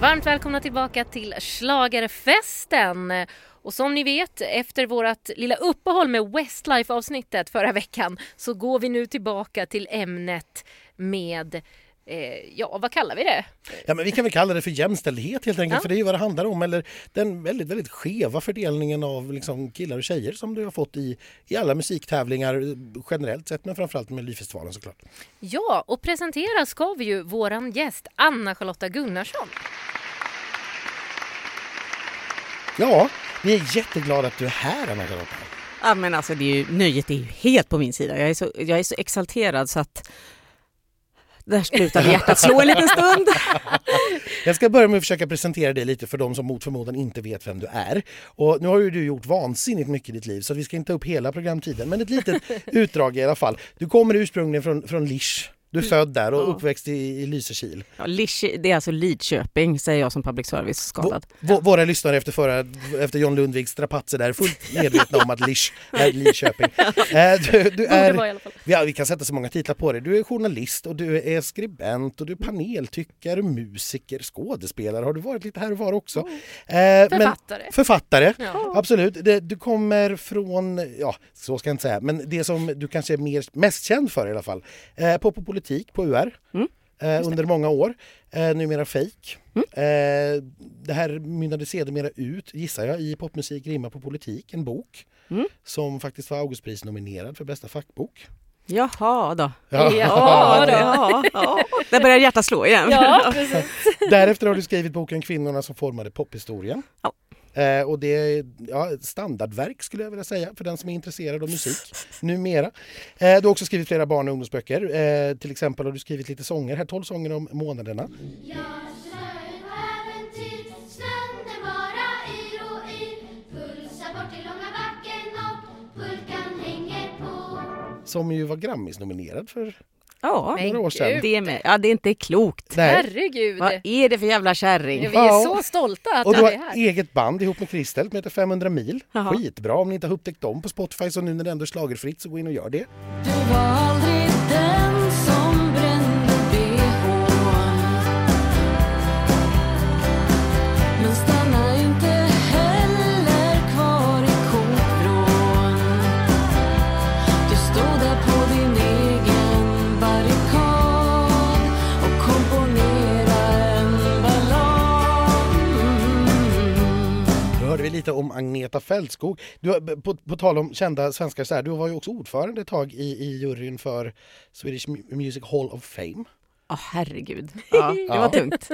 Varmt välkomna tillbaka till Schlagerfesten. Och som ni vet, efter vårt lilla uppehåll med Westlife avsnittet förra veckan så går vi nu tillbaka till ämnet med ja, vad kallar vi det? Ja, men vi kan väl kalla det för jämställdhet helt enkelt, Ja. för det är ju vad det handlar om. Eller den väldigt, väldigt skeva fördelningen av liksom, killar och tjejer som du har fått i, i alla musiktävlingar eh, generellt sett, men framförallt med Melodifestivalen såklart. Ja, och presentera ska vi ju våran gäst Anna-Charlotta Gunnarsson. Ja, vi är jätteglada att du är här Anna-Charlotta. Ja, men alltså det är ju, nöjet är ju helt på min sida. Jag är så, jag är så exalterad så att där slutade hjärtat slå en liten stund. Jag ska börja med att försöka presentera dig lite för de som mot förmodan inte vet vem du är. Och nu har ju du gjort vansinnigt mycket i ditt liv så vi ska inte ta upp hela programtiden men ett litet utdrag i alla fall. Du kommer ursprungligen från, från Lisch. Du är född där och Ja. uppväxt i, i Lysekil. Ja, det är alltså Lidköping säger jag som public service skadad. Vå- Våra lyssnare efter, förra, efter John Lundviks strapatser där är fullt medvetna om att Lisch är Lidköping. Eh, Du, du är, ja, vi kan sätta så många titlar på dig. Du är journalist och du är skribent och du är paneltyckare, musiker, skådespelare har du varit lite här och var också. Eh, men- Författare. Författare, Ja. absolut. Det, du kommer från, ja så ska jag inte säga, men det som du kanske är mer, mest känd för i alla fall. Eh, på, på politik på UR Mm, eh, under många år. Eh, numera fake. Mm. Eh, det här mynnade sedermera ut, gissar jag, i Popmusik rimmar på politik, en bok. Mm. Som faktiskt var Augustpris-nominerad för bästa fackbok. Jaha då. Ja, Ja, då. ja, ja. Där börjar hjärtat slå igen. Ja. Därefter har du skrivit boken Kvinnorna som formade pophistorien. Ja. Eh, och det är ja, ett standardverk skulle jag vilja säga för den som är intresserad av musik numera. Eh, du har också skrivit flera barn och ungdomsböcker. Eh, till exempel har du skrivit lite sånger, här 12 sånger om månaderna. Som ju var Grammis-nominerad för Ja, Men några år sedan. det är, med. Ja, det är inte klokt. Nej. Herregud. Vad är det för jävla kärring? Vi är Ja. så stolta att Och du har är här. eget band ihop med Kristel som heter 500 mil. Jaha. Skitbra om ni inte har upptäckt dem på Spotify så nu när det ändå är schlagerfritt så gå in och gör det. Lite om Agneta Fältskog. Du, på, på tal om kända svenskar, så här, du var ju också ordförande ett tag i, i juryn för Swedish Mu- Music Hall of Fame. Ja, herregud. Ja, det Ja. var tungt.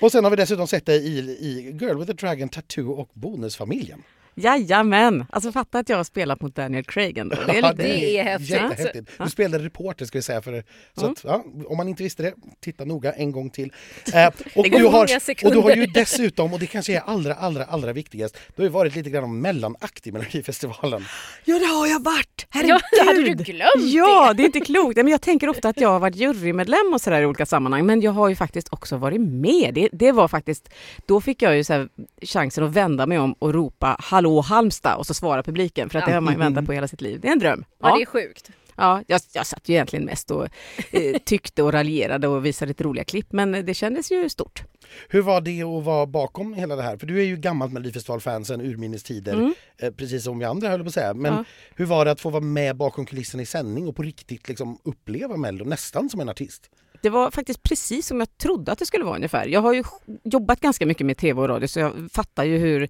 Och sen har vi dessutom sett dig i, i Girl with a Dragon Tattoo och Bonusfamiljen. Jajamän! Alltså fatta att jag har spelat mot Daniel Craig ändå. Det är Ja, lite... Det är häftigt. Jättehäftigt. Du spelade reporter ska vi säga. För, så Mm. att, ja, om man inte visste det, titta noga en gång till. Eh, och, du har, och du har ju dessutom, och det kanske är allra, allra, allra viktigast, du har ju varit lite grann av mellanakt i Melodifestivalen. Ja, det har jag varit! Ja, Herregud! hade du glömt Ja, det är inte klokt. Men jag tänker ofta att jag har varit jurymedlem och sådär i olika sammanhang, men jag har ju faktiskt också varit med. Det, det var faktiskt, då fick jag ju så här chansen att vända mig om och ropa ”Hallå Halmstad” och så svarar publiken, för att det har man ju väntat på hela sitt liv. Det är en dröm. Ja, Ja, det är sjukt. ja, jag, jag satt ju egentligen mest och eh, tyckte och raljerade och visade lite roliga klipp, men det kändes ju stort. Hur var det att vara bakom hela det här? För du är ju gammalt Melodifestivalfan sedan urminnes tider, Mm. eh, precis som vi andra höll på att säga. Men Ja. hur var det att få vara med bakom kulisserna i sändning och på riktigt liksom uppleva Mello nästan som en artist? Det var faktiskt precis som jag trodde att det skulle vara ungefär. Jag har ju jobbat ganska mycket med tv och radio så jag fattar ju hur,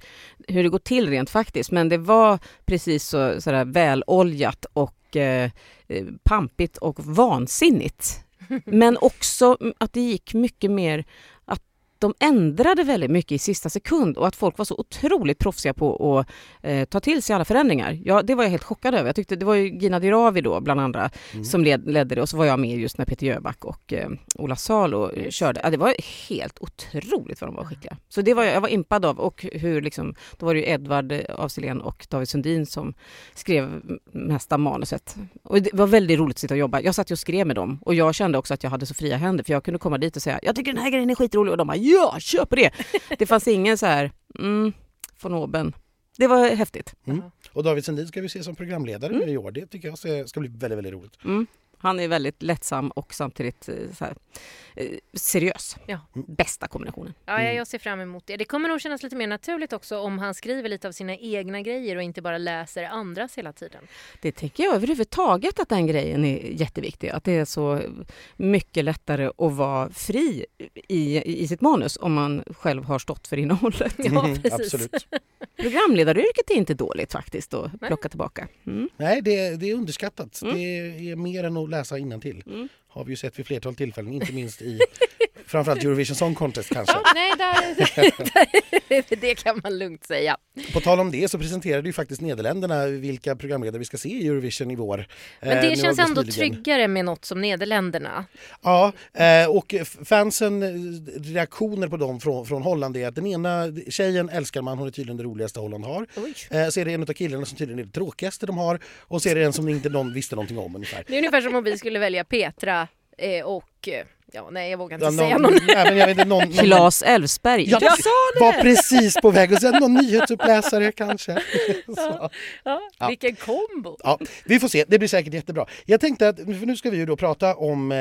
hur det går till rent faktiskt. Men det var precis så, sådär väloljat och eh, eh, pampigt och vansinnigt. Men också att det gick mycket mer de ändrade väldigt mycket i sista sekund och att folk var så otroligt proffsiga på att eh, ta till sig alla förändringar. Ja, det var jag helt chockad över. Jag tyckte det var ju Gina Dirawi då bland andra som led, ledde det och så var jag med just när Peter Jöback och eh, Ola Salo eh, körde. Ja, det var helt otroligt vad de var skickliga. Så det var jag, jag var impad av och hur liksom, då var det ju Edvard af Sillén och David Sundin som skrev mesta manuset. Och det var väldigt roligt att sitta och jobba. Jag satt och skrev med dem och jag kände också att jag hade så fria händer för jag kunde komma dit och säga jag tycker den här grejen är skitrolig och de bara ja, köp det! Det fanns ingen så här, mm, von oben. Det var häftigt. Och David Sundin ska vi se som programledare nu i år. Det tycker jag ska, ska bli väldigt, väldigt roligt. Mm. Han är väldigt lättsam och samtidigt eh, så här, eh, seriös. Ja. Bästa kombinationen. Ja, Mm. jag- ser fram emot det. Det kommer nog kännas lite mer naturligt också om han skriver lite av sina egna grejer och inte bara läser andras hela tiden. Det tänker jag överhuvudtaget att den grejen är jätteviktig. Att det är så mycket lättare att vara fri i, i sitt manus om man själv har stått för innehållet. Ja, Mm, precis. absolut. Programledaryrket är inte dåligt faktiskt att Nej. plocka tillbaka. Mm. Nej, det, det är underskattat. Mm. Det är mer än att läsa innantill. Mm. Har vi ju sett vid flertal tillfällen, inte minst i framförallt Eurovision Song Contest kanske. Ja, nej, där, där, det kan man lugnt säga. På tal om det så presenterade ju faktiskt Nederländerna vilka programledare vi ska se i Eurovision i vår. Men Eh, det nu känns ändå nyligen. tryggare med något som Nederländerna. Ja, eh, och fansen, eh, reaktioner på dem från, från Holland är att den ena tjejen älskar man, hon är tydligen det roligaste Holland har. Eh, så är det en av killarna som tydligen är det tråkigaste de har och så är det en som inte någon visste någonting om ungefär. Det är ungefär som om vi skulle välja Petra eh, och... Ja, nej, jag vågar inte Ja, säga någon, någon. nej, men jag vet inte, någon, någon, Claes Elfsberg. Jag var precis på väg att säga någon nyhetsuppläsare kanske. Ja, Ja. vilken kombo! Ja, vi får se, det blir säkert jättebra. Jag tänkte att för nu ska vi ju då prata om eh,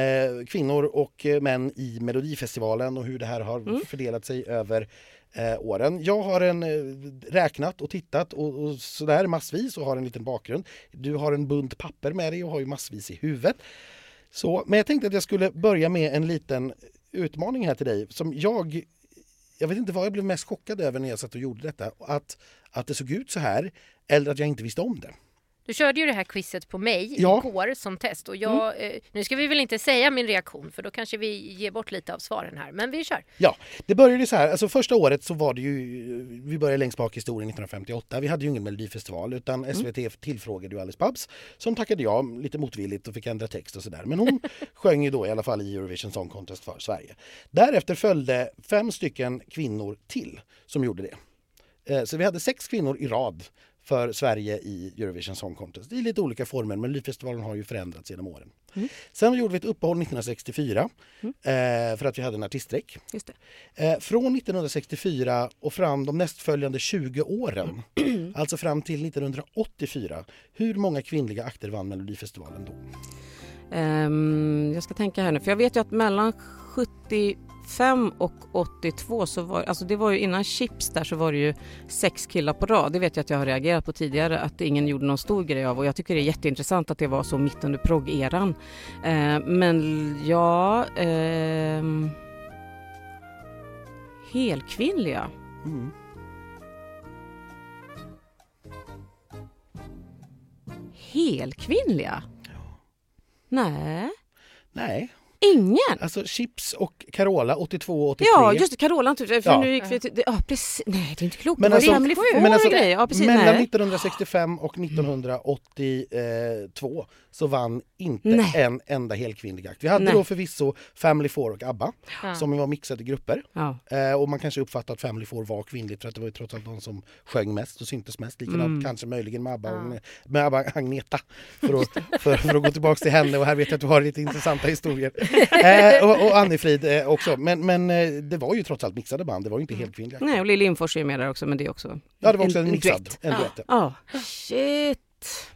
kvinnor och eh, män i Melodifestivalen och hur det här har fördelat sig över eh, åren. Jag har en, eh, räknat och tittat och, och sådär massvis och har en liten bakgrund. Du har en bunt papper med dig och har ju massvis i huvudet. Så, men jag tänkte att jag skulle börja med en liten utmaning här till dig som jag jag vet inte vad jag blev mest chockad över när jag satt och gjorde detta. Att, att det såg ut så här eller att jag inte visste om det. Du körde ju det här quizet på mig Ja. igår som test och jag, eh, nu ska vi väl inte säga min reaktion för då kanske vi ger bort lite av svaren här, men vi kör. Ja, det började så här. Alltså första året så var det ju, vi började längst bak i historien 1958. Vi hade ju ingen melodifestival utan SVT tillfrågade ju Alice Babs som tackade ja lite motvilligt och fick ändra text och sådär. Men hon sjöng ju då i alla fall i Eurovision Song Contest för Sverige. Därefter följde fem stycken kvinnor till som gjorde det. Eh, Så vi hade sex kvinnor i rad för Sverige i Eurovision Song Contest i lite olika former. Men Melodifestivalen har ju förändrats genom åren. Sen gjorde vi ett uppehåll 1964 eh, för att vi hade en artiststrejk. Eh, från 1964 och fram de nästföljande 20 åren, alltså fram till 1984, hur många kvinnliga akter vann Melodifestivalen då? Ehm, jag ska tänka här nu, för jag vet ju att mellan 75 och 82 så var, alltså det var ju innan Chips där så var det ju sex killar på rad. Det vet jag att jag har reagerat på tidigare att ingen gjorde någon stor grej av och jag tycker det är jätteintressant att det var så mitt under progg-eran. Ehm, men ja, ehm, helkvinnliga. Mm. Helkvinnliga? Nej, Nej, ingen. alltså Chips och Carola 82 och 83. Ja, just det, Carola typ, för Ja. nu gick vi till, det- ja precis, nej det är inte klokt, Men det var alltså- Four men alltså, grejer. Ja, precis, Mellan nej. 1965 och 1982 så vann inte Nej. en enda helkvinnlig akt. Vi hade Nej. då förvisso Family Four och ABBA Ja. som var mixade grupper. Eh, och man kanske uppfattar att Family Four var kvinnligt för att det var ju trots allt de som sjöng mest och syntes mest. Likadant Mm. kanske möjligen med ABBA, Ja. med ABBA Agneta. För att, för, för att gå tillbaka till henne och här vet jag att du har lite intressanta historier. Eh, och, och Annifrid eh, också. Men, men eh, det var ju trots allt mixade band, det var ju inte helt kvinnliga. Nej, och Lill Lindfors är med där också, men det är också Ja det var också en, mixad. duett. En duett. Ja, shit.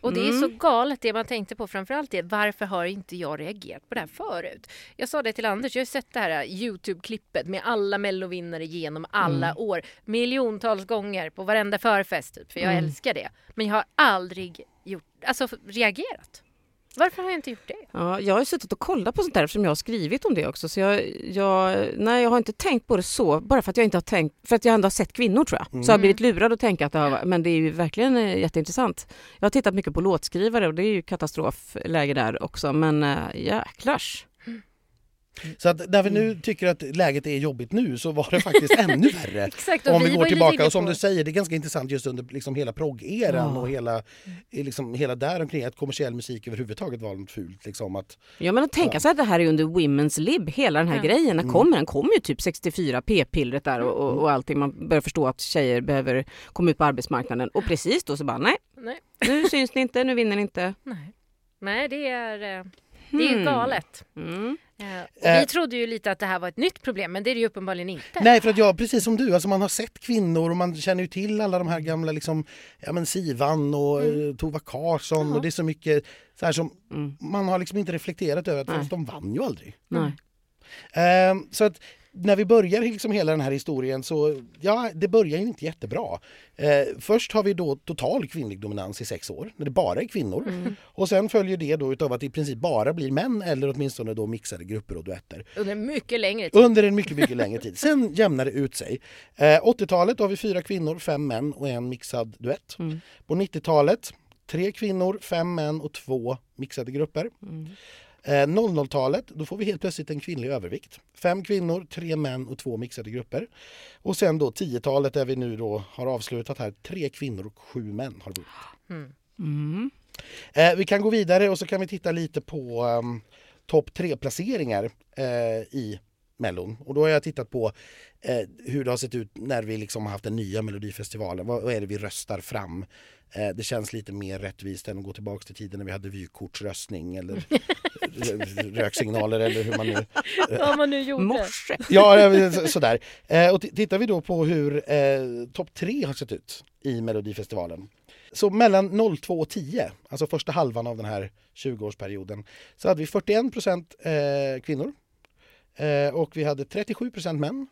Och det är Mm. så galet det man tänkte på framförallt är varför har inte jag reagerat på det här förut? Jag sa det till Anders, jag har sett det här Youtube-klippet med alla mellovinnare genom alla Mm. år. Miljontals gånger på varenda förfest typ, för jag Mm. älskar det. Men jag har aldrig gjort, alltså reagerat. Varför har jag inte gjort det? Ja, jag har suttit och kollat på sånt där eftersom jag har skrivit om det också. Så jag, jag, nej, jag har inte tänkt på det så, bara för att jag inte har tänkt, för att jag ändå har sett kvinnor tror jag. Så jag har blivit lurad att tänka att det har, men det är ju verkligen eh, jätteintressant. Jag har tittat mycket på låtskrivare och det är ju katastrofläge där också, men äh, jäklars. Så att när vi nu tycker att läget är jobbigt nu så var det faktiskt ännu värre. Exakt, Om vi var går tillbaka och som du säger, det är ganska intressant just under liksom hela progg-eran Ja. och hela, liksom, hela där omkring att kommersiell musik överhuvudtaget var något fult. Liksom, att, Ja men att tänka Ja. sig att det här är under Women's Lib, hela den här Ja. grejen. När Mm. kommer den? kommer ju typ 64, p-pillret där och, och, och allting. Man börjar förstå att tjejer behöver komma ut på arbetsmarknaden. Och precis då så bara nej, Nej. nu syns ni inte, nu vinner ni inte. Nej. Nej, det är... eh, Det är ju galet. Mm. Eh, och Eh. vi trodde ju lite att det här var ett nytt problem men det är det ju uppenbarligen inte. Nej, för att jag, precis som du, alltså man har sett kvinnor och man känner ju till alla de här gamla liksom, ja men Sivan och mm. Tova Karlsson och det är så mycket så här som Mm. man har liksom inte reflekterat över att de vann ju aldrig. Nej. Ehm, så att när vi börjar liksom hela den här historien så, ja, det börjar ju inte jättebra. Eh, först har vi då total kvinnlig dominans i sex år, när det bara är kvinnor. Och sen följer det då utav att det i princip bara blir män eller åtminstone då mixade grupper och duetter. Under mycket längre tid. Under en mycket, mycket längre tid. Sen jämnar det ut sig. Eh, 80-talet har vi fyra kvinnor, fem män och en mixad duett. Mm. På 90-talet tre kvinnor, fem män och två mixade grupper. Mm. Eh, 00-talet, då får vi helt plötsligt en kvinnlig övervikt. Fem kvinnor, tre män och två mixade grupper. Och sen då 10-talet där vi nu då har avslutat här, tre kvinnor och sju män har vunnit. Mm. Eh, vi kan gå vidare och så kan vi titta lite på um, topp tre placeringar eh, i Mellon. Och då har jag tittat på eh, hur det har sett ut när vi liksom har haft den nya Melodifestivalen. Vad, vad är det vi röstar fram? Eh, det känns lite mer rättvist än att gå tillbaka till tiden när vi hade vykortsröstning eller röksignaler eller hur man nu... Vad man nu gjorde. Morse. Ja, ja, så- sådär. Eh, och tittar vi då på hur eh, topp tre har sett ut i Melodifestivalen. Så mellan 02 och 10, alltså första halvan av den här 20-årsperioden, så hade vi 41 procent eh, kvinnor eh, och vi hade 37 procent män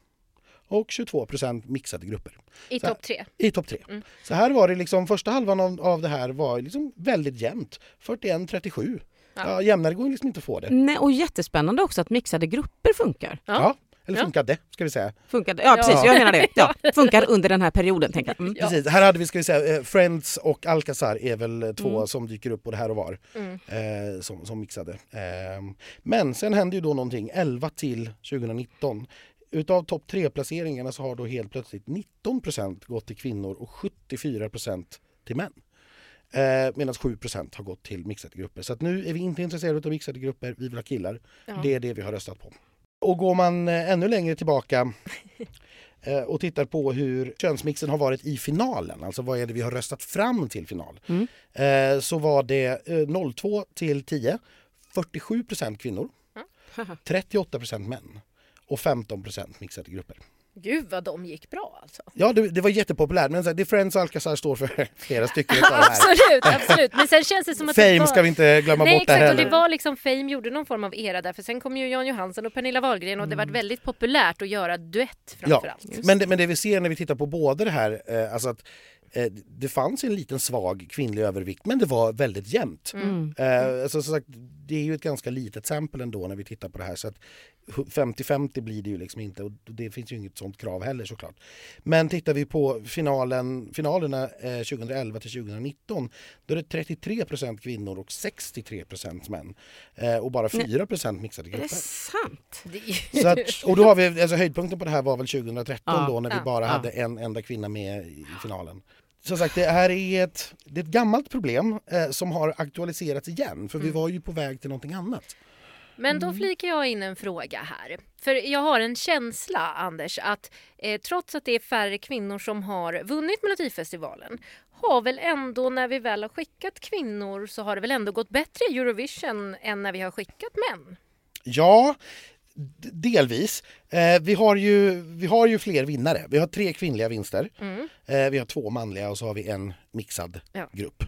och 22 procent mixade grupper I topp tre. i topp tre. Mm. Så här var det liksom, första halvan av, av det här var liksom väldigt jämnt. 41-37. Ja. Ja. jämnare går ju liksom inte att få det. Nej, och jättespännande också att mixade grupper funkar. Ja. Ja. Eller Ja. funkade, ska vi säga. Funkade. Ja, precis. Ja. Jag menar det. Ja, funkar under den här perioden, tänker jag. Mm. Precis. Här hade vi, ska vi säga, eh, Friends och Alcazar är väl eh, två Mm. som dyker upp både här och var. Mm. Eh, som, som mixade. Eh, men sen hände ju då någonting 11 till 2019. Utav topp tre placeringarna så har då helt plötsligt 19% gått till kvinnor och 74% till män. Eh, Medan 7% har gått till mixade grupper. Så nu är vi inte intresserade av mixade grupper, vi vill ha killar. Ja. Det är det vi har röstat på. Och går man eh, ännu längre tillbaka eh, och tittar på hur könsmixen har varit i finalen, alltså vad är det vi har röstat fram till final, Mm. eh, så var det eh, 02 till 10, 47% kvinnor, 38% män och 15 mixade grupper. Gud vad de gick bra alltså. Ja, det, det var jättepopulärt, men så här, det Friends och Alcazar står för flera stycken utav det här. Absolut, absolut. Men sen känns det som att det Fame var... ska vi inte glömma Nej bort där exakt, och heller. det var liksom Fame gjorde någon form av era där för sen kom ju Jan Johansson och Pernilla Wahlgren och det var väldigt populärt att göra duett Mm. Ja, framförallt. men det, men det vi ser när vi tittar på både det här, eh, alltså att det fanns en liten svag kvinnlig övervikt men det var väldigt jämnt. Mm. Eh, alltså, som sagt, det är ju ett ganska litet exempel ändå när vi tittar på det här så att 50-50 blir det ju liksom inte och det finns ju inget sånt krav heller såklart. Men tittar vi på finalen, finalerna eh, 2011 till 2019 då är det 33% kvinnor och 63% män eh, och bara 4% mixade Är det grupper. sant? Det är ju- Så att, och då har vi, alltså höjdpunkten på det här var väl 2013 Ja, då när vi bara ja. hade en enda kvinna med i finalen. Som sagt, det här är ett, det är ett gammalt problem eh, som har aktualiserats igen för vi Mm. var ju på väg till någonting annat. Men då flikar jag in en fråga här. För jag har en känsla, Anders, att eh, trots att det är färre kvinnor som har vunnit Melodifestivalen har väl ändå när vi väl har skickat kvinnor så har det väl ändå gått bättre i Eurovision än när vi har skickat män? Ja, delvis. Eh, vi, har ju, vi har ju fler vinnare. Vi har tre kvinnliga vinster. Mm. Eh, vi har två manliga och så har vi en mixad Ja. grupp.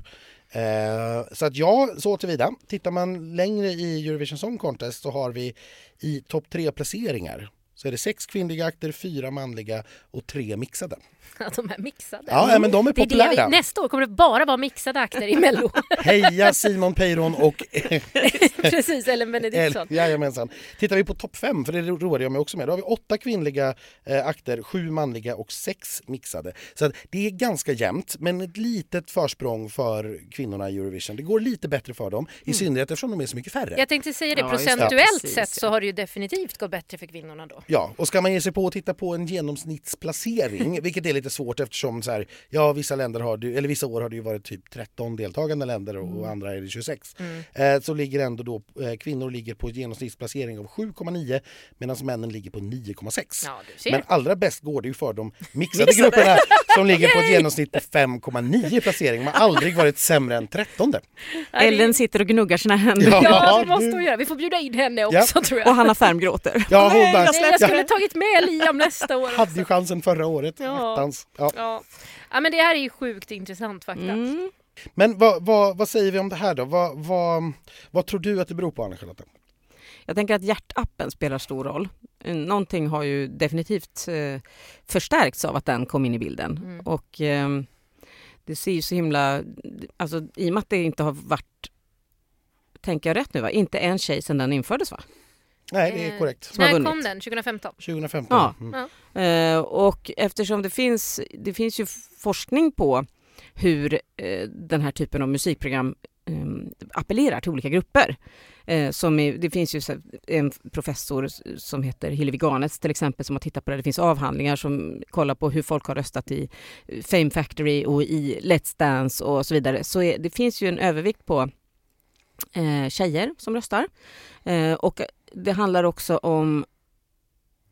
Eh, så att ja, så tillvida. Tittar man längre i Eurovision Song Contest så har vi i topp tre placeringar så är det sex kvinnliga akter, fyra manliga och tre mixade. Att de är mixade. Ja, ja, men de är det är det populära. vi, nästa år kommer det bara vara mixade akter i Mello. Heja Simon Peyron och Precis, Ellen Benediktsson. Jajamensan. Tittar vi på topp fem, för det roade jag mig också med, då har vi åtta kvinnliga eh, akter, sju manliga och sex mixade. Så att det är ganska jämnt, men ett litet försprång för kvinnorna i Eurovision. Det går lite bättre för dem, i synnerhet eftersom de är så mycket färre. Jag tänkte säga det, Ja, procentuellt Precis, sett så ja. har det ju definitivt gått bättre för kvinnorna då. Ja, och ska man ge sig på att titta på en genomsnittsplacering, vilket är lite svårt eftersom så här, ja, vissa, länder har, det- eller vissa år har det ju varit typ 13 deltagande länder och, och andra är det 26. Eh, så ligger ändå då, eh, kvinnor ligger på genomsnittsplacering av 7,9 medan männen ligger på 9,6. Ja, du. Men allra bäst går det ju för de mixade grupperna som ligger på ett genomsnitt på 5,9 placering. Man har aldrig varit sämre än 13. Ellen sitter och gnuggar sina händer. Ja. Ja, det du- måste hon göra. Vi får bjuda in henne också tror jag. Och Hanna Färm gråter. Ja, hon Nej, bara- jag skulle tagit med Liam nästa år. Hade ju chansen förra året. Ja. Ja. Ja. ja, men det här är ju sjukt intressant fakta. Mm. Men vad, vad, vad säger vi om det här då? Vad, vad, vad tror du att det beror på Anna-Charlotta? Jag tänker att hjärtappen spelar stor roll. Eh, Någonting har ju definitivt eh, förstärkts av att den kom in i bilden. Mm. Och eh, det ser ju så himla... Alltså i och med att det inte har varit, tänker jag rätt nu va, inte en tjej sedan den infördes va? Nej, det är Eh, korrekt. Som När kom den? 2015? 2015. Ja. Mm. Eh, och eftersom det finns, det finns ju forskning på hur eh, den här typen av musikprogram eh, appellerar till olika grupper. Som är, det finns ju en professor som heter Hillevi Garnets till exempel som har tittat på det. Det finns avhandlingar som kollar på hur folk har röstat i Fame Factory och i Let's Dance och så vidare. Så är, det finns ju en övervikt på eh, tjejer som röstar. Och det handlar också om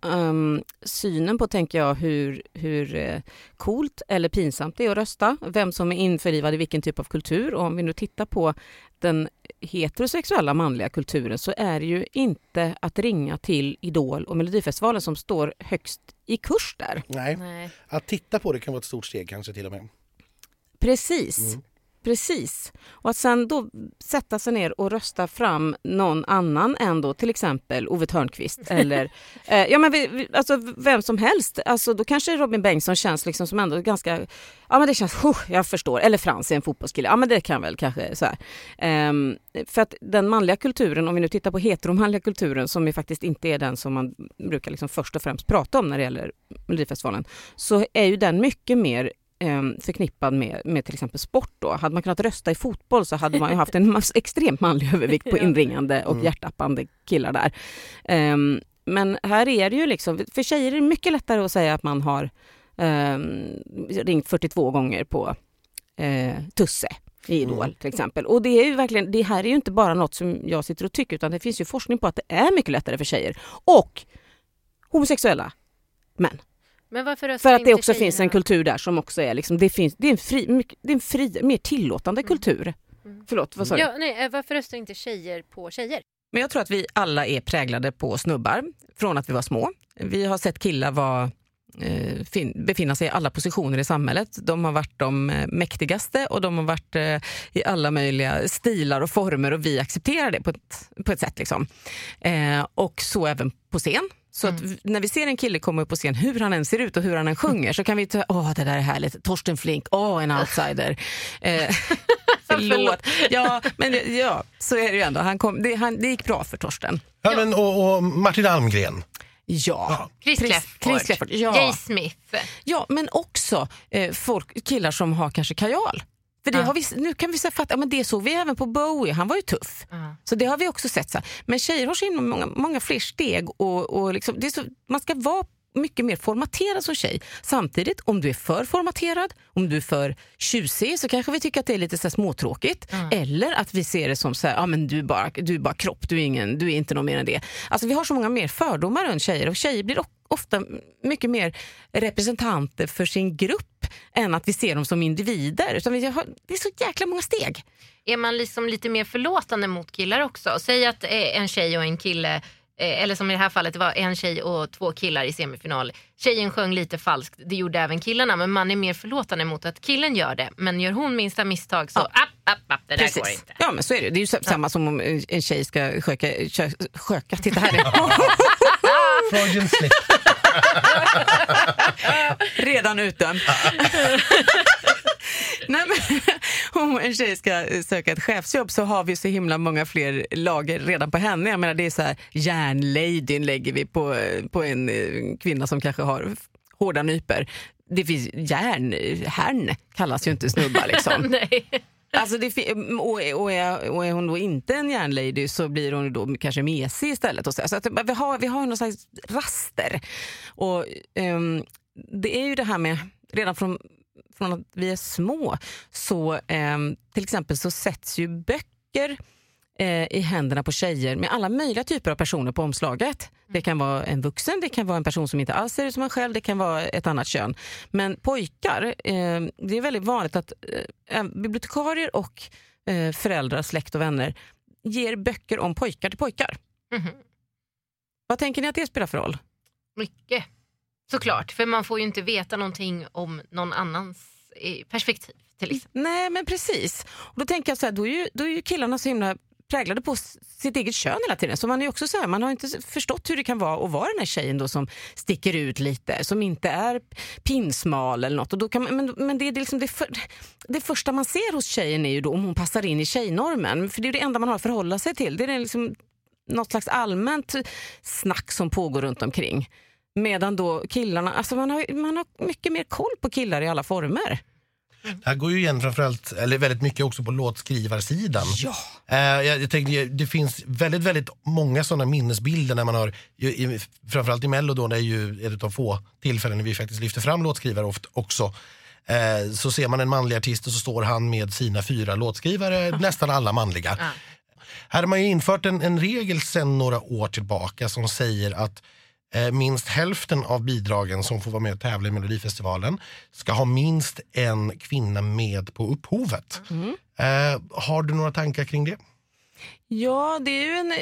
ehm, synen på, tänker jag, hur, hur eh, coolt eller pinsamt det är att rösta. Vem som är införlivad i vilken typ av kultur. Och om vi nu tittar på den heterosexuella manliga kulturen så är det ju inte att ringa till Idol och Melodifestivalen som står högst i kurs där. Nej, Nej. att titta på det kan vara ett stort steg kanske till och med. Precis. Mm. Precis. Och att sen då sätta sig ner och rösta fram någon annan än då till exempel Ove Thörnqvist eller eh, ja, men vi, vi, alltså vem som helst. Alltså, då kanske Robin Bengtsson känns liksom som ändå ganska, ja men det känns, oh, jag förstår. Eller Frans är en fotbollskille, ja men det kan väl kanske så här. Ehm, för att den manliga kulturen, om vi nu tittar på heteromanliga kulturen som ju faktiskt inte är den som man brukar liksom först och främst prata om när det gäller Melodifestivalen, så är ju den mycket mer eh, förknippad med, med till exempel sport. Då. Hade man kunnat rösta i fotboll så hade man ju haft en extremt manlig övervikt på inringande och Mm. hjärtappande killar där. Ehm, men här är det ju liksom, för tjejer är det mycket lättare att säga att man har ehm, ringt 42 gånger på eh, Tusse i Idol Mm. till exempel. Och det är ju verkligen, det här är ju inte bara något som jag sitter och tycker utan det finns ju forskning på att det är mycket lättare för tjejer och homosexuella män. För att det också finns en kultur där som också är liksom, det finns, det är en fri, det är en fri, mer tillåtande kultur. Mm. Förlåt, vad sa du? Ja, nej, eh, varför röstar inte tjejer på tjejer? Men jag tror att vi alla är präglade på snubbar från att vi var små. Vi har sett killar vara eh, fin- befinna sig i alla positioner i samhället. De har varit de eh, mäktigaste och de har varit i alla möjliga stilar och former och vi accepterar det på ett, på ett sätt. Liksom. Och så även på scen. Så att v- när vi ser en kille komma upp på scen, hur han än ser ut och hur han än sjunger, så kan vi ta, åh det där är härligt, Torsten Flink, åh en outsider. Eh, förlåt. Ja, men ja, så är det ju ändå. Han kom, det, han, det gick bra för Torsten. Ja, men, och, och Martin Almgren. Ja. Chris Chris- Clafford, Chris Clafford, ja. Jay Smith. Ja, men också eh, folk, killar som har kanske kajal. För det har vi, nu kan vi så fatta, ja, men det såg vi även på Bowie, han var ju tuff. Så det har vi också sett. Så. Men tjejer har så himla många, många fler steg och, och liksom, det är så, man ska vara mycket mer formaterad som tjej. Samtidigt, om du är för formaterad, om du är för tjusig så kanske vi tycker att det är lite så småtråkigt. Eller att vi ser det som så här, ja, men du, är bara, du är bara kropp, du är, ingen, du är inte något mer än det. Alltså, vi har så många mer fördomar runt tjejer och tjejer blir ofta mycket mer representanter för sin grupp än att vi ser dem som individer. Utan vi har, det är så jäkla många steg. Är man liksom lite mer förlåtande mot killar också? Säg att eh, en tjej och en kille eh, eller som i det här fallet, det var en tjej och två killar i semifinal. Tjejen sjöng lite falskt, det gjorde även killarna, men man är mer förlåtande mot att killen gör det. Men gör hon minsta misstag så, Ja. app, app, app, det där går inte. Ja men så är det. Det är ju sa- samma som om en tjej ska sköka, kö, sköka titta här. Freudian slip. Redan utdömd. Nej, men, om en tjej ska söka ett chefsjobb så har vi så himla många fler lager redan på henne. Jag menar, det är så här, järnladyn lägger vi på, på en eh, kvinna som kanske har hårda nyper. Det finns järnherrn kallas ju inte snubbar liksom. Nej. Alltså det, mm, och, är, och, är, och är hon då inte en järnlady så blir hon då kanske mesig istället. Och så. Så att vi, har, vi har någon slags raster. Och, um, det är ju det här med, redan från, från att vi är små, så um, till exempel så sätts ju böcker eh, i händerna på tjejer med alla möjliga typer av personer på omslaget. Det kan vara en vuxen, det kan vara en person som inte alls ser ut som en själv, det kan vara ett annat kön. Men pojkar, eh, det är väldigt vanligt att eh, bibliotekarier och eh, föräldrar, släkt och vänner ger böcker om pojkar till pojkar. Mhm. Vad tänker ni att det spelar för roll? Mycket. Såklart, för man får ju inte veta någonting om någon annans eh, perspektiv. Nej men precis. Och då tänker jag så här, då är ju, då är ju killarna så himla präglade på sitt eget kön hela tiden. Så man är också så här, man har inte förstått hur det kan vara att vara den här tjejen då som sticker ut lite, som inte är pinsmal eller något. Och då kan man, men, men det är liksom det, för, det första man ser hos tjejen är ju då om hon passar in i tjejnormen. För det är det enda man har att förhålla sig till. Det är liksom något slags allmänt snack som pågår runt omkring. Medan då killarna, alltså man har, man har mycket mer koll på killar i alla former. Det här går ju igen framförallt, eller väldigt mycket också på låtskrivarsidan. Ja. Eh, jag, jag tänkte, det finns väldigt, väldigt många sådana minnesbilder när man har, ju, i, framförallt i Mello då, det är ju ett av få tillfällen när vi faktiskt lyfter fram låtskrivare ofta, också. Eh, så ser man en manlig artist och så står han med sina fyra låtskrivare, nästan alla manliga. Här har man ju infört en, en regel sedan några år tillbaka som säger att Eh, minst hälften av bidragen som får vara med och tävla i Melodifestivalen ska ha minst en kvinna med på upphovet. Mm. har du några tankar kring det? Ja, det är ju en,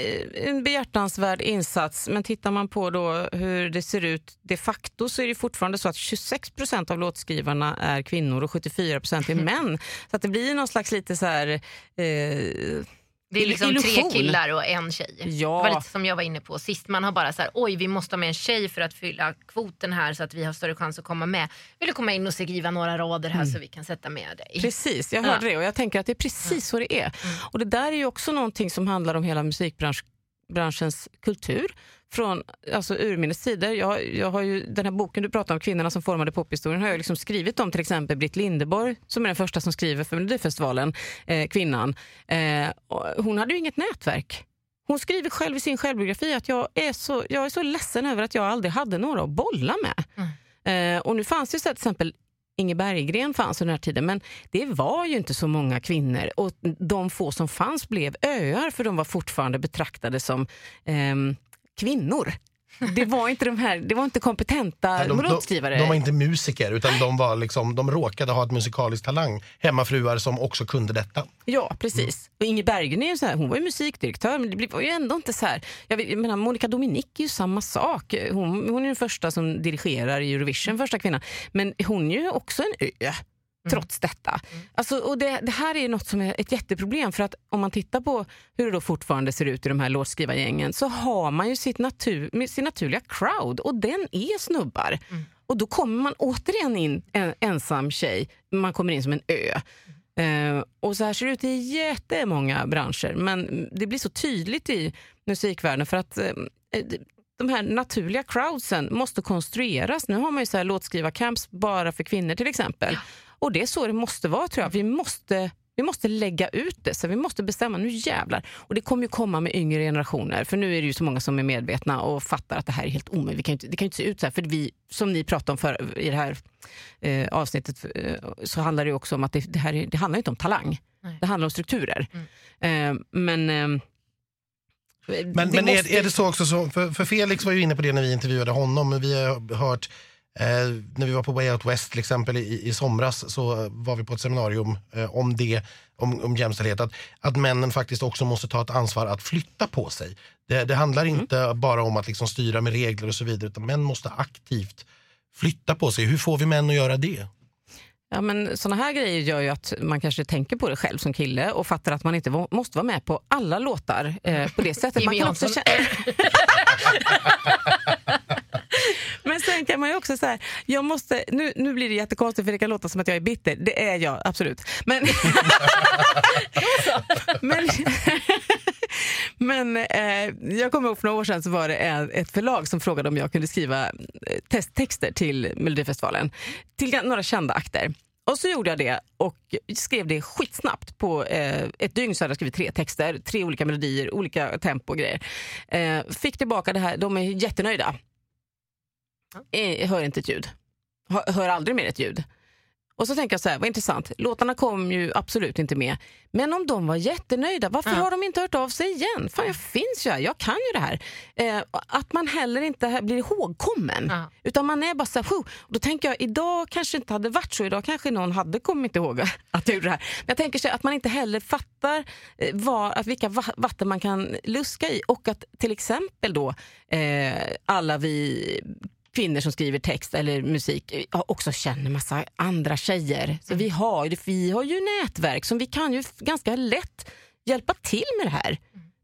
en behjärtansvärd insats. Men tittar man på då hur det ser ut de facto så är det fortfarande så att 26 procent av låtskrivarna är kvinnor och 74 procent är män. Så att det blir någon slags lite så här... Eh, det är liksom illusion. tre killar och en tjej. Ja. Det var lite som jag var inne på sist. Man har bara så här, oj vi måste ha med en tjej för att fylla kvoten här så att vi har större chans att komma med. Vill du komma in och skriva några rader här så vi kan sätta med dig? Precis, jag hörde det och jag tänker att det är precis så det är. Och det där är ju också någonting som handlar om hela musikbranschens kultur från alltså, urminnes tider. Jag, jag har ju, den här boken du pratar om, Kvinnorna som formade pophistorien, har jag liksom skrivit om till exempel Britt Lindeborg som är den första som skriver för Melodifestivalen, eh, kvinnan. Eh, hon hade ju inget nätverk. Hon skriver själv i sin självbiografi att jag är, så, jag är så ledsen över att jag aldrig hade några att bolla med. Eh, och nu fanns det ju så här, till exempel Inge Berggren fanns under den här tiden men det var ju inte så många kvinnor och de få som fanns blev öar för de var fortfarande betraktade som ehm, kvinnor. Det var inte, de här, det var inte kompetenta Nej, de, de, låtskrivare. de var inte musiker utan de, var liksom, de råkade ha ett musikaliskt talang. Hemmafruar som också kunde detta. Ja, precis. Och Inge Berggren är ju så här, hon var ju musikdirektör men det var ju ändå inte så här. Jag, vet, jag menar, Monica Dominic är ju samma sak. Hon, hon är den första som dirigerar i Eurovision, första kvinnan. Men hon är ju också en ö. Trots detta. Alltså, och det, det här är något som är ett jätteproblem för att om man tittar på hur det då fortfarande ser ut i de här låtskrivargängen så har man ju sitt natur, sin naturliga crowd och den är snubbar. Och då kommer man återigen in en ensam tjej, man kommer in som en ö. Eh, och så här ser det ut i jättemånga branscher men det blir så tydligt i musikvärlden för att eh, de här naturliga crowdsen måste konstrueras. Nu har man ju så här låtskrivarcamps bara för kvinnor till exempel. Och det är så det måste vara tror jag. Vi måste, vi måste lägga ut det, så vi måste bestämma nu jävlar. Och det kommer ju komma med yngre generationer för nu är det ju så många som är medvetna och fattar att det här är helt omöjligt. Vi kan inte, det kan ju inte se ut så här för vi, som ni pratade om för, i det här eh, avsnittet eh, så handlar det ju också om att det, det här är, det handlar inte om talang. Nej. Det handlar om strukturer. Eh, men eh, Men, det men måste- är, är det så också, så, för, för Felix var ju inne på det när vi intervjuade honom, men vi har hört när vi var på Way Out West till exempel i, i somras så var vi på ett seminarium eh, om det, om, om jämställdhet, att, att männen faktiskt också måste ta ett ansvar att flytta på sig. Det, det handlar inte bara om att liksom styra med regler och så vidare, utan män måste aktivt flytta på sig. Hur får vi män att göra det? Ja, men såna här grejer gör ju att man kanske tänker på det själv som kille och fattar att man inte måste vara med på alla låtar eh, på det sättet. Man kan också känna... Sen kan man ju också säga, jag måste, nu, nu blir det jättekonstigt för det kan låta som att jag är bitter. Det är jag absolut. Men, men, men eh, jag kommer ihåg för några år sedan så var det ett förlag som frågade om jag kunde skriva eh, test, texter till Melodifestivalen. Till några kända akter. Och så gjorde jag det och skrev det skitsnabbt. På eh, ett dygn så hade jag skrivit tre texter, tre olika melodier, olika tempo och grejer. Eh, fick tillbaka det här, de är jättenöjda. Eh, hör inte ett ljud. Hör, hör aldrig mer ett ljud. Och så tänker jag så här, vad intressant, låtarna kom ju absolut inte med. Men om de var jättenöjda, varför Ja. har de inte hört av sig igen? Fan jag finns ju här, jag kan ju det här. Eh, att man heller inte blir ihågkommen. Ja. Utan man är bara så här, då tänker jag, idag kanske inte hade varit så, idag kanske någon hade kommit ihåg att jag gjorde det här. Men jag tänker så här, att man inte heller fattar eh, vad, att vilka va- vatten man kan luska i och att till exempel då eh, alla vi kvinnor som skriver text eller musik också känner massa andra tjejer. Så vi har, ju- vi har ju nätverk som vi kan ju ganska lätt hjälpa till med det här.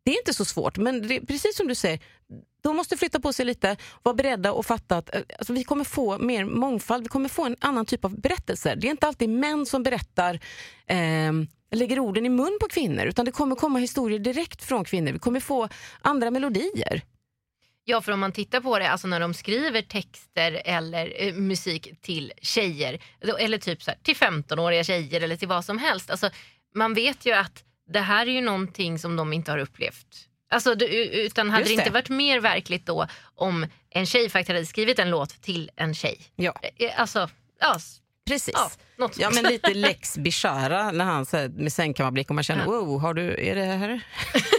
Det är inte så svårt, men det, precis som du säger, de måste flytta på sig lite, vara beredda och fatta att eh, alltså, vi kommer få mer mångfald, vi kommer få en annan typ av berättelser. Det är inte alltid män som berättar, eh, lägger orden i mun på kvinnor, utan det kommer komma historier direkt från kvinnor. Vi kommer få andra melodier. Ja, för om man tittar på det, alltså när de skriver texter eller eh, musik till tjejer, eller typ så här, till 15-åriga tjejer eller till vad som helst. Alltså, man vet ju att det här är ju någonting som de inte har upplevt. Alltså, du- utan hade Just det inte det. varit mer verkligt då om en tjej faktiskt hade skrivit en låt till en tjej? Ja, Eh, Alltså, ja, precis. ja något Ja men lite Lex Bishara när han säger med sängkammarblick och man känner wow, har du, är det här?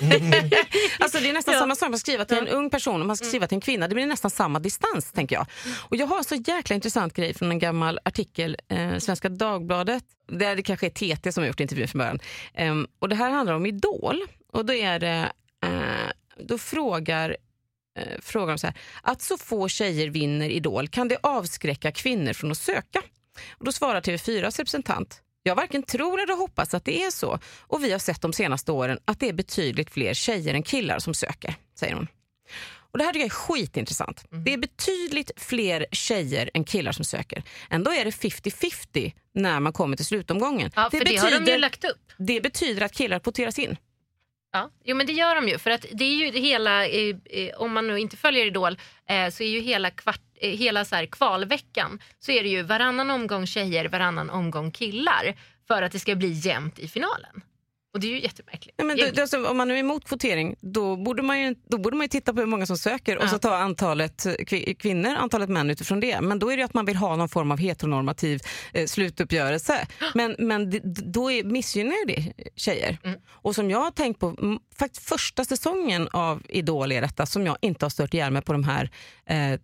alltså det är nästan Ja. samma sak man skriver till en ung person och man ska skriva till en kvinna. Det blir nästan samma distans tänker jag. Och jag har en så jäkla intressant grej från en gammal artikel, eh, Svenska Dagbladet. Där det kanske är TT som har gjort intervjun från början. Ehm, och det här handlar om Idol. Och då är det, eh, då frågar eh, frågar de så här, att så få tjejer vinner Idol, kan det avskräcka kvinnor från att söka? Och då svarar TV4s representant, jag varken tror eller hoppas att det är så och vi har sett de senaste åren att det är betydligt fler tjejer än killar som söker, säger hon. Och Det här tycker jag är skitintressant. Det är betydligt fler tjejer än killar som söker. Ändå är det 50-50 när man kommer till slutomgången. Ja, för det, har de ju lagt upp. det betyder att killar kvoteras in. Ja, jo men det gör de ju. För att det är ju det hela, eh, eh, om man nu inte följer Idol, eh, så är ju hela, kvart, Eh, hela så här kvalveckan så är det ju varannan omgång tjejer, varannan omgång killar. För att det ska bli jämnt i finalen. Och det är ju jättemärkligt. Ja, men är alltså, om man nu är emot kvotering, då borde, man ju, då borde man ju titta på hur många som söker och Ja. så ta antalet kvi- kvinnor, antalet män utifrån det. Men då är det ju att man vill ha någon form av heteronormativ eh, slutuppgörelse. Men, men det, då är, missgynnar det tjejer. Mm. Och som jag har tänkt på, faktiskt första säsongen av Idol är detta som jag inte har stört ihjäl mig på de här eh,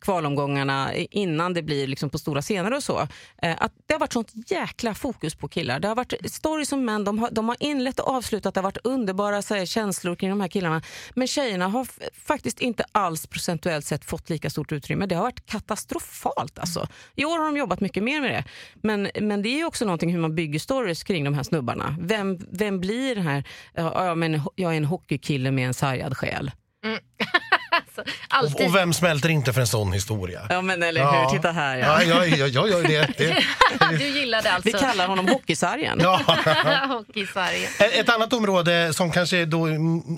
kvalomgångarna innan det blir liksom på stora scener och så. Eh, att det har varit sånt jäkla fokus på killar. Det har varit stories om män, de har, de har inlett och avslutat, det har varit underbara så här, känslor kring de här killarna. Men tjejerna har faktiskt inte alls procentuellt sett fått lika stort utrymme. Det har varit katastrofalt alltså. I år har de jobbat mycket mer med det. Men, men det är ju också någonting hur man bygger stories kring de här snubbarna. Vem, vem blir den här, ja, men jag är en hockeykille med en sargad själ. Mm. Alltså, alltid. Och, och vem smälter inte för en sån historia? Ja men eller Ja. hur, titta här Ja, ja. jag, jag, jag det. det. du gillade alltså Vi kallar honom hockeysargen. Ja. Hockeysverige. Ett annat område som kanske då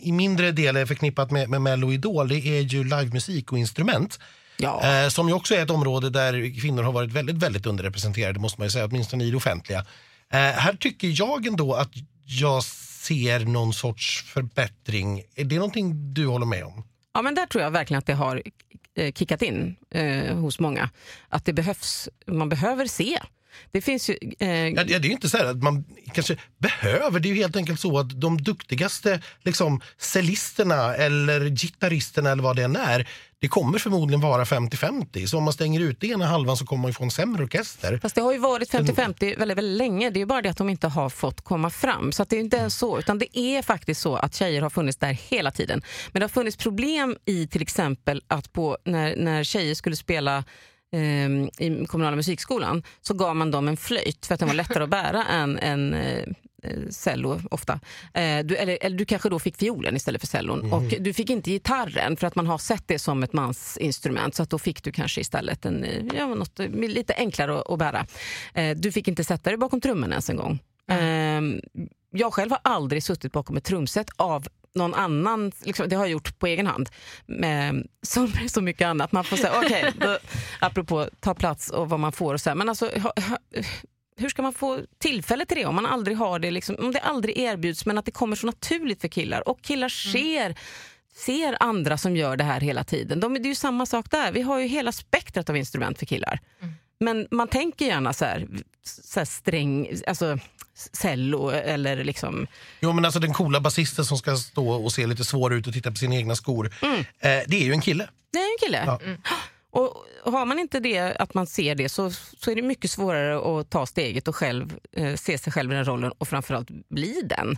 i mindre del är förknippat med, med Mello och Idol, det är ju livemusik och instrument. Ja. Eh, som ju också är ett område där kvinnor har varit väldigt, väldigt underrepresenterade, måste man ju säga, åtminstone i det offentliga. Eh, här tycker jag ändå att jag ser någon sorts förbättring. Är det någonting du håller med om? Ja, men där tror jag verkligen att det har eh, kickat in eh, hos många. Att det behövs, man behöver se. Det finns ju... Eh, Ja, det är inte så här att man kanske behöver, det är ju helt enkelt så att de duktigaste liksom, cellisterna eller gitarristerna eller vad det än är, det kommer förmodligen vara 50-50. Så om man stänger ut ena halvan så kommer man få en sämre orkester. Fast det har ju varit 50-50 väldigt, väldigt länge. Det är ju bara det att de inte har fått komma fram. Så det är inte ens så. Utan det är faktiskt så att tjejer har funnits där hela tiden. Men det har funnits problem i till exempel att på, när, när tjejer skulle spela ehm, i kommunala musikskolan så gav man dem en flöjt för att den var lättare att bära än en eh, eh, cello ofta. Eh, du, eller, eller du kanske då fick fiolen istället för cellon. Och du fick inte gitarren för att man har sett det som ett mansinstrument. Så att då fick du kanske istället en, eh, ja, något eh, lite enklare att, att bära. Eh, du fick inte sätta dig bakom trummorna ens en gång. Eh, jag själv har aldrig suttit bakom ett trumset av någon annan, liksom, det har jag gjort på egen hand, med, som så mycket annat. Man får säga, okej, okay, apropå ta plats och vad man får och så här, men alltså ha, ha, hur ska man få tillfälle till det om man aldrig har det, liksom, om det aldrig erbjuds men att det kommer så naturligt för killar och killar ser ser andra som gör det här hela tiden. De, det är ju samma sak där. Vi har ju hela spektrat av instrument för killar. Men man tänker gärna så här, så här sträng, alltså cello eller liksom... Jo men alltså den coola basisten som ska stå och se lite svår ut och titta på sina egna skor. Eh, det är ju en kille. Det är en kille. Ja. Och har man inte det, att man ser det, så, så är det mycket svårare att ta steget och själv eh, se sig själv i den rollen och framförallt bli den.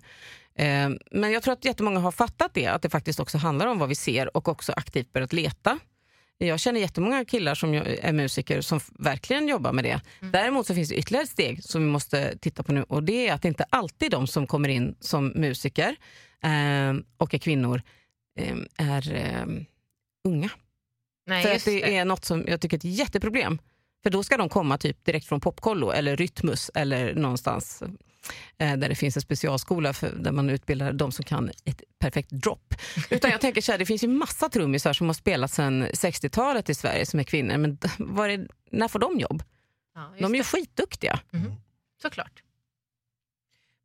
Eh, men jag tror att jättemånga har fattat det, att det faktiskt också handlar om vad vi ser och också aktivt börjat leta. Jag känner jättemånga killar som är musiker som verkligen jobbar med det. Däremot så finns det ytterligare ett steg som vi måste titta på nu och det är att det inte alltid de som kommer in som musiker eh, och är kvinnor eh, är eh, unga. Nej, För att det, det. är något som jag tycker är ett jätteproblem. För då ska de komma typ direkt från Popkollo eller Rytmus eller någonstans där det finns en specialskola för, där man utbildar de som kan ett perfekt drop. Utan jag tänker så här, det finns ju massa trummisar som har spelat sedan 60-talet i Sverige som är kvinnor. Men är, när får de jobb? Ja, De är ju det. skitduktiga. Såklart.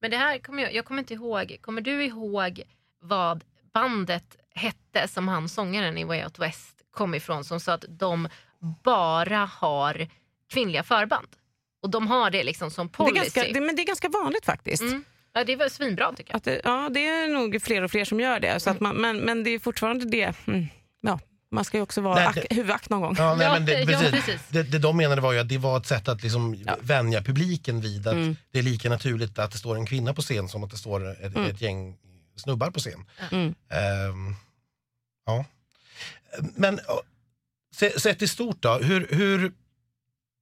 Men det här kommer jag, jag kommer inte ihåg. Kommer du ihåg vad bandet hette som han sångaren i Way Out West kom ifrån som sa att de bara har kvinnliga förband. Och de har det liksom som Det är, policy. ganska, det, men det är ganska vanligt faktiskt. Mm. Ja, det var svinbra tycker jag. Att det, ja, det är nog fler och fler som gör det. Så att man, men, men det är fortfarande det. Mm, ja, man ska ju också vara Nej, ak- det- huvudakt någon gång. Ja, nej, Ja, men det, ja, precis. precis. Det, det de menade var ju att det var ett sätt att liksom vänja publiken vid att Mm. det är lika naturligt att det står en kvinna på scen som att det står ett, ett gäng snubbar på scen. Mm. Ehm, ja. Men ja, se- sett i stort då, hur, hur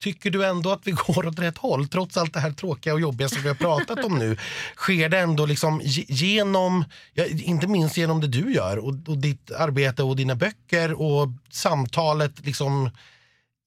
tycker du ändå att vi går åt rätt håll? Trots allt det här tråkiga och jobbiga som vi har pratat om nu. Sker det ändå liksom genom, ja, inte minst genom det du gör och, och ditt arbete och dina böcker och samtalet liksom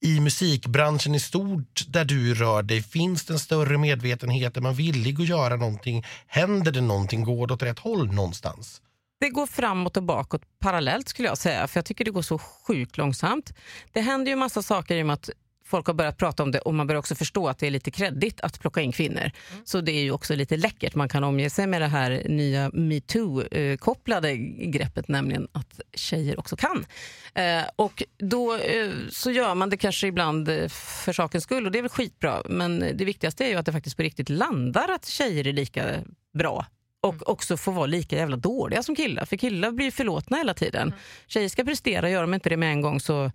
i musikbranschen i stort där du rör dig? Finns det en större medvetenhet? Är man villig att göra någonting? Händer det någonting? Går det åt rätt håll någonstans? Det går framåt och bakåt parallellt skulle jag säga, för jag tycker det går så sjukt långsamt. Det händer ju massa saker i och med att folk har börjat prata om det och man börjar också förstå att det är lite kreddigt att plocka in kvinnor. Så det är ju också lite läckert. Man kan omge sig med det här nya metoo-kopplade greppet, nämligen att tjejer också kan. Eh, och då eh, så gör man det kanske ibland eh, för sakens skull och det är väl skitbra. Men det viktigaste är ju att det faktiskt på riktigt landar att tjejer är lika bra och också få vara lika jävla dåliga som killar. För killar blir förlåtna hela tiden. Tjejer ska prestera, gör de inte det med en gång så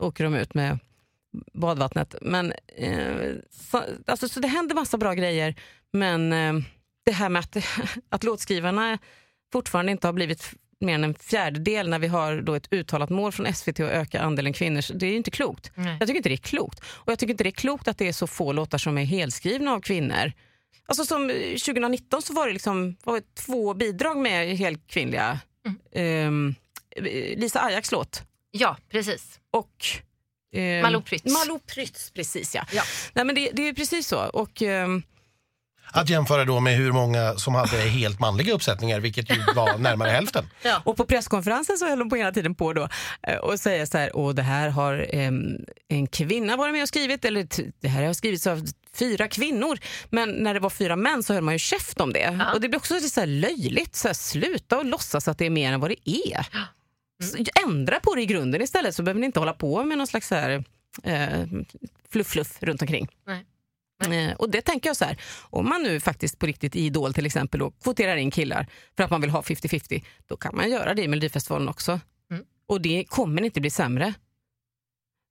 åker de ut med badvattnet. Men, eh, så, alltså, så det händer massa bra grejer, men eh, det här med att, att låtskrivarna fortfarande inte har blivit mer än en fjärdedel när vi har då ett uttalat mål från SVT att öka andelen kvinnor, det är ju inte klokt. Nej. Jag tycker inte det är klokt. Och jag tycker inte det är klokt att det är så få låtar som är helskrivna av kvinnor. Alltså som eh, 2019 så var det liksom var det två bidrag med helkvinnliga. Ehm, Lisa Ajax låt Ja, precis. och ehm, Malou Prytz. Malou Prytz, precis ja. Ja. Nej, men det, det är precis så. Och, ehm, Att jämföra då med hur många som hade helt manliga uppsättningar, vilket ju var närmare hälften. Och på presskonferensen så höll de på hela tiden på då eh, och säga så här, och det här har em, en kvinna varit med och skrivit, eller det här har skrivits av fyra kvinnor. Men när det var fyra män så höll man ju käft om det. Ja. Och det blir också lite så här löjligt, så här, sluta och låtsas att det är mer än vad det är. Ändra på det i grunden istället så behöver ni inte hålla på med någon slags här, eh, fluff-fluff runt omkring. Nej. Eh, och det tänker jag så här, om man nu faktiskt på riktigt i Idol till exempel och kvoterar in killar för att man vill ha 50-50, då kan man göra det i Melodifestivalen också. Mm. Och det kommer inte bli sämre.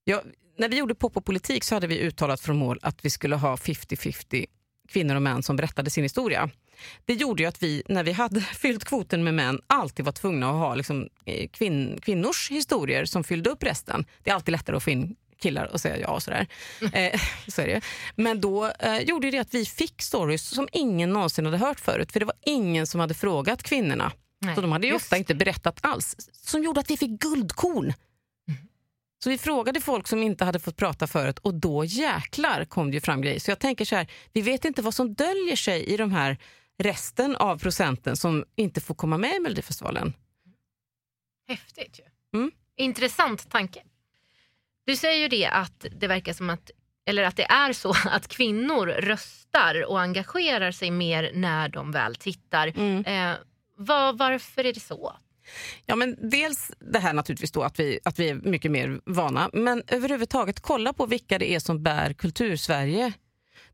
Ja, när vi gjorde Pop och politik så hade vi uttalat från mål att vi skulle ha 50-50 kvinnor och män som berättade sin historia. Det gjorde ju att vi, när vi hade fyllt kvoten med män, alltid var tvungna att ha liksom, eh, kvinn, kvinnors historier som fyllde upp resten. Det är alltid lättare att få in killar och säga ja och sådär. Eh, så är det. Men då eh, gjorde det att vi fick stories som ingen någonsin hade hört förut. För det var ingen som hade frågat kvinnorna. Nej, Så de hade ju ofta inte berättat alls. Som gjorde att vi fick guldkorn. Så vi frågade folk som inte hade fått prata förut och då jäklar kom det fram grejer. Så jag tänker så här, vi vet inte vad som döljer sig i de här resten av procenten som inte får komma med i Melodifestivalen. Häftigt ju. Mm. Intressant tanke. Du säger ju det att det verkar som att, eller att det är så att kvinnor röstar och engagerar sig mer när de väl tittar. Eh, vad, varför är det så? Ja, men dels det här naturligtvis då att vi, att vi är mycket mer vana, men överhuvudtaget kolla på vilka det är som bär kultursverige.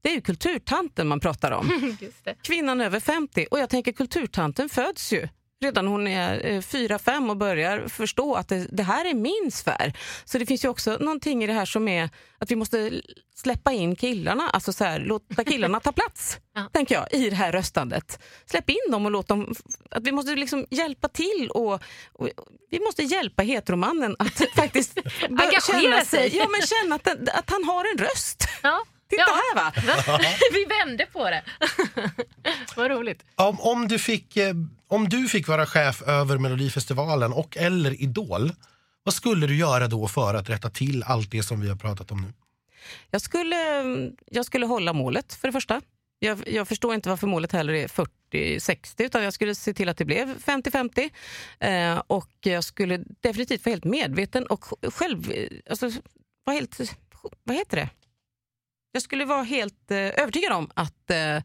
Det är ju kulturtanten man pratar om. Kvinnan över 50 och jag tänker kulturtanten föds ju redan hon är eh, fyra, fem och börjar förstå att det, det här är min sfär. Så det finns ju också någonting i det här som är att vi måste släppa in killarna, alltså så här, låta killarna ta plats, Ja. tänker jag, i det här röstandet. Släpp in dem och låt dem, att vi måste liksom hjälpa till och, och vi måste hjälpa heteromannen att faktiskt Engagera sig. Ja, men känna att, att han har en röst. Ja. Titta Ja. här va! Vi vände på det. vad roligt. Om, om, du fick, eh, om du fick vara chef över Melodifestivalen och eller Idol, vad skulle du göra då för att rätta till allt det som vi har pratat om nu? Jag skulle, jag skulle hålla målet för det första. Jag, jag förstår inte varför målet heller är 40-60 utan jag skulle se till att det blev 50-50. Eh, och jag skulle definitivt vara helt medveten och själv... Alltså, vara helt, vad heter det? Jag skulle vara helt eh, övertygad om att, eh,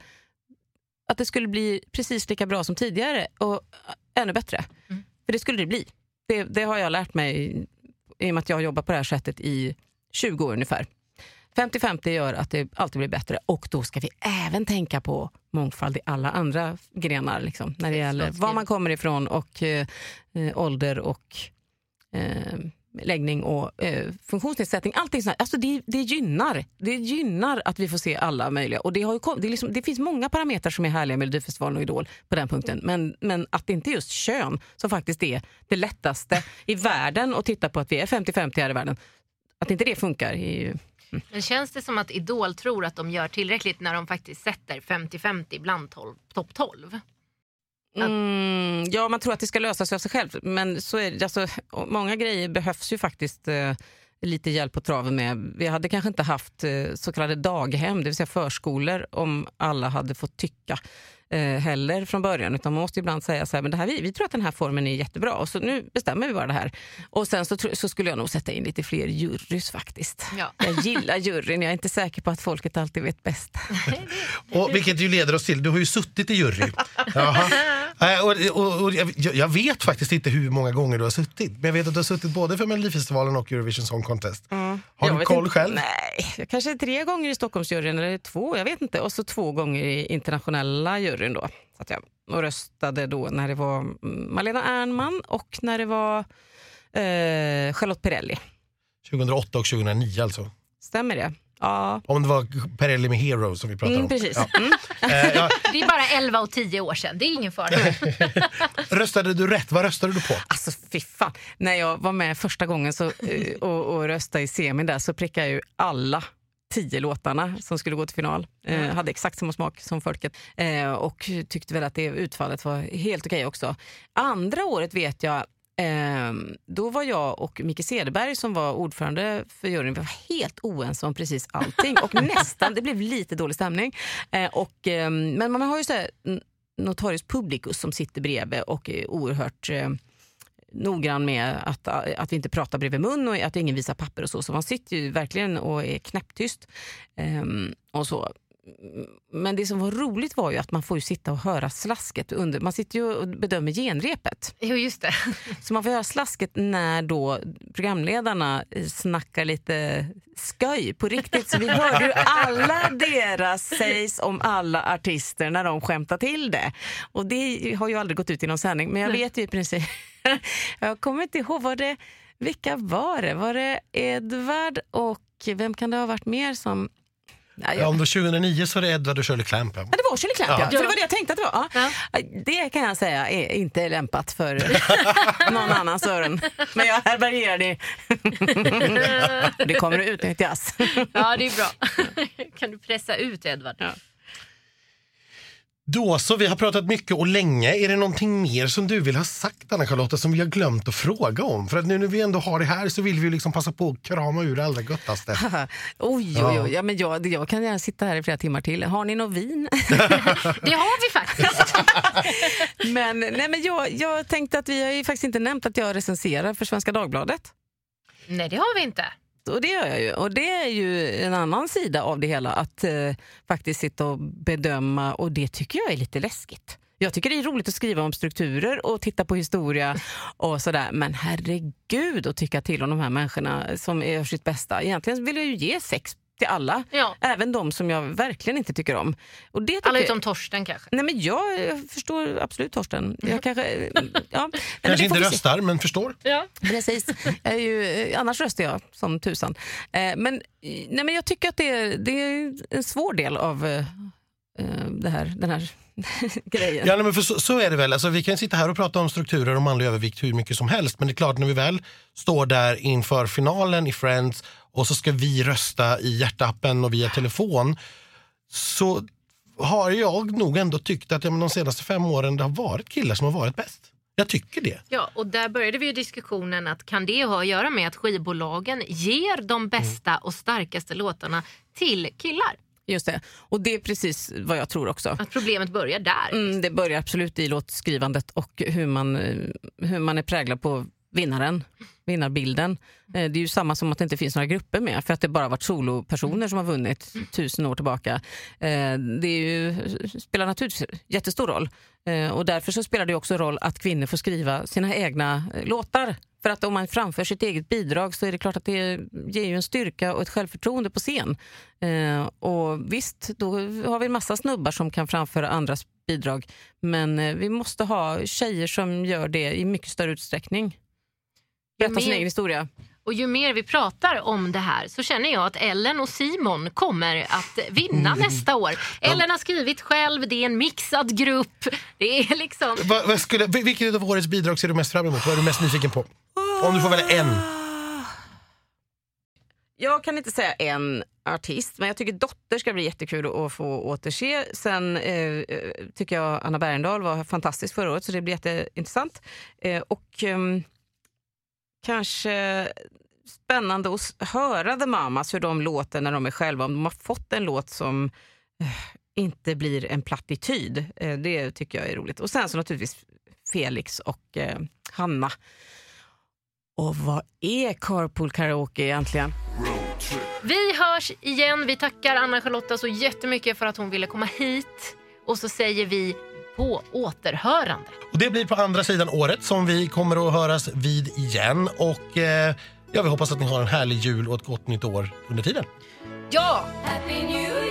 att det skulle bli precis lika bra som tidigare och ännu bättre. För det skulle det bli. Det, det har jag lärt mig i och med att jag har jobbat på det här sättet i 20 år ungefär. 50-50 gör att det alltid blir bättre och då ska vi även tänka på mångfald i alla andra grenar. Liksom, när det gäller var man kommer ifrån och eh, eh, ålder och eh, läggning och eh, funktionsnedsättning. Allting sånt. här. Alltså det, det, gynnar, det gynnar att vi får se alla möjliga. Och det, har ju kom, det, är liksom, det finns många parametrar som är härliga med Melodifestivalen och Idol på den punkten. Men, men att det inte är just kön som faktiskt är det lättaste i världen att titta på att vi är 50-50 här i världen. Att inte det funkar är ju... Mm. Men känns det som att Idol tror att de gör tillräckligt när de faktiskt sätter 50-50 bland 12, topp 12? Mm, ja, man tror att det ska lösa sig av sig själv. Men så är det, alltså, många grejer behövs ju faktiskt eh, lite hjälp på traven med. Vi hade kanske inte haft eh, så kallade daghem, det vill säga förskolor, om alla hade fått tycka eh, heller från början. Utan man måste ibland säga så här, men det här, vi, vi tror att den här formen är jättebra och så nu bestämmer vi bara det här. Och sen så, så skulle jag nog sätta in lite fler jurys faktiskt. Ja. Jag gillar juryn, jag är inte säker på att folket alltid vet bäst. Och, vilket ju leder oss till, du har ju suttit i jury. Jaha. Och, och, och, jag, jag vet faktiskt inte hur många gånger du har suttit. Men jag vet att du har suttit både för Melodifestivalen och Eurovision Song Contest. Har Jag du koll inte. själv? Nej, kanske tre gånger i Stockholmsjuryn eller två, jag vet inte. Och så två gånger i internationella juryn då. Så att jag och röstade då när det var Malena Ernman och när det var eh, Charlotte Perrelli. 2008 och 2009 alltså. Stämmer det? Ja, Om det var Perrelli med Hero som vi pratade mm, om. precis. Ja. Mm. Eh, ja, Det är bara 11 och 10 år sedan, det är ingen fara. röstade du rätt? Vad röstade du på? Alltså fy fan. När jag var med första gången så, eh, och, och röstade i semin där så prickade jag ju alla tio låtarna som skulle gå till final. Eh, hade exakt samma smak som folket eh, och tyckte väl att det utfallet var helt okej också. Andra året vet jag Eh, då var jag och Micke Cederberg som var ordförande för juryn, vi var helt oense om precis allting och nästan, det blev lite dålig stämning. Eh, och, eh, men man har ju så här, notarius publicus som sitter bredvid och är oerhört eh, noggrann med att, eh, att vi inte pratar bredvid mun och att ingen visar papper och så. Så man sitter ju verkligen och är knäpptyst. Ehm, och så. Men det som var roligt var ju att man får ju sitta och höra slasket under. Man sitter ju och bedömer genrepet. Jo, just det. Så man får höra slasket när då programledarna snackar lite skoj på riktigt. Så vi hörde ju alla deras sägs om alla artister när de skämtar till det. Och det har ju aldrig gått ut i någon sändning, men jag vet ju i princip. jag kommer inte ihåg, var det, vilka var det? Var det Edvard och vem kan det ha varit mer som... Ja, om det var 2009 så är det Edward och Shirley Clamp. ja. Ja, det var Shirley Clamp, ja. Ja. Så det var det jag tänkte att det var. Ja. Det kan jag säga är inte lämpat för någon annans öron. Men jag härbärgerar det. det kommer att utnyttjas. Ja, det är bra. kan du pressa ut Edvard? Då så, vi har pratat mycket och länge. Är det någonting mer som du vill ha sagt Anna-Charlotta som vi har glömt att fråga om? För att nu när vi ändå har det här så vill vi liksom passa på att krama ur det allra göttaste. oj, oj, oj. Ja, men jag, jag kan gärna sitta här i flera timmar till. Har ni något vin? Det har vi faktiskt. men nej, men jag, jag tänkte att vi har ju faktiskt inte nämnt att jag recenserar för Svenska Dagbladet. Nej, det har vi inte. Och det gör jag ju. Och det är ju en annan sida av det hela, att eh, faktiskt sitta och bedöma och det tycker jag är lite läskigt. Jag tycker det är roligt att skriva om strukturer och titta på historia och sådär. Men herregud att tycka till om de här människorna som gör sitt bästa. Egentligen vill jag ju ge sex till alla, Ja. även de som jag verkligen inte tycker om. Och det tycker Alla utom Torsten kanske. Nej, men jag, jag förstår absolut Torsten. Jag kanske, ja. Kanske får inte se. röstar, men förstår. Ja. Precis. Jag är ju, eh, annars röstar jag som tusan. Eh, men, nej, men jag tycker att det är, det är en svår del av eh, det här, den här grejen. Ja, men för så, så är det väl. Alltså, vi kan sitta här och prata om strukturer och manlig övervikt hur mycket som helst. Men det är klart, när vi väl står där inför finalen i Friends och så ska vi rösta i hjärtappen och via telefon så har jag nog ändå tyckt att ja, men de senaste fem åren det har varit killar som har varit bäst. Jag tycker det. Ja, och där började vi ju diskussionen att kan det ha att göra med att skivbolagen ger de bästa och starkaste låtarna till killar? Just det. Och det är precis vad jag tror också. Att problemet börjar där. Mm, det börjar absolut i låtskrivandet och hur man, eh, hur man är präglad på vinnaren, vinnarbilden. Eh, Det är ju samma som att det inte finns några grupper med för att det bara varit solopersoner som har vunnit tusen år tillbaka. Eh, Det ju, spelar naturligtvis jättestor roll och därför så spelar det också roll att kvinnor får skriva sina egna låtar. För att om man framför sitt eget bidrag så är det klart att det ger ju en styrka och ett självförtroende på scen. Eh, och visst, då har vi en massa snubbar som kan framföra andras bidrag. Men eh, vi måste ha tjejer som gör det i mycket större utsträckning. Berätta sin egen historia. Och ju mer vi pratar om det här så känner jag att Ellen och Simon kommer att vinna nästa år. Ellen har skrivit själv, det är en mixad grupp. Det är liksom... Va, vad skulle, vil- vilket av årets bidrag ser du mest fram emot? Vad är du mest nyfiken på? Om du får välja en. Jag kan inte säga en artist, men jag tycker Dotter ska bli jättekul att få återse. Sen eh, eh, tycker jag Anna Bergendahl var fantastisk förra året, så det blir jätteintressant. Eh, och ehm, kanske spännande att höra The Mamas, hur de låter när de är själva. Om de har fått en låt som eh, inte blir en plattityd. Eh, det tycker jag är roligt. Och sen så naturligtvis Felix och eh, Hanna. Och vad är carpool karaoke egentligen? Vi hörs igen. Vi tackar Anna-Charlotta så jättemycket för att hon ville komma hit. Och så säger vi på återhörande. Och det blir på andra sidan året som vi kommer att höras vid igen. Och eh, ja, vi hoppas att ni har en härlig jul och ett gott nytt år under tiden. Ja! Happy New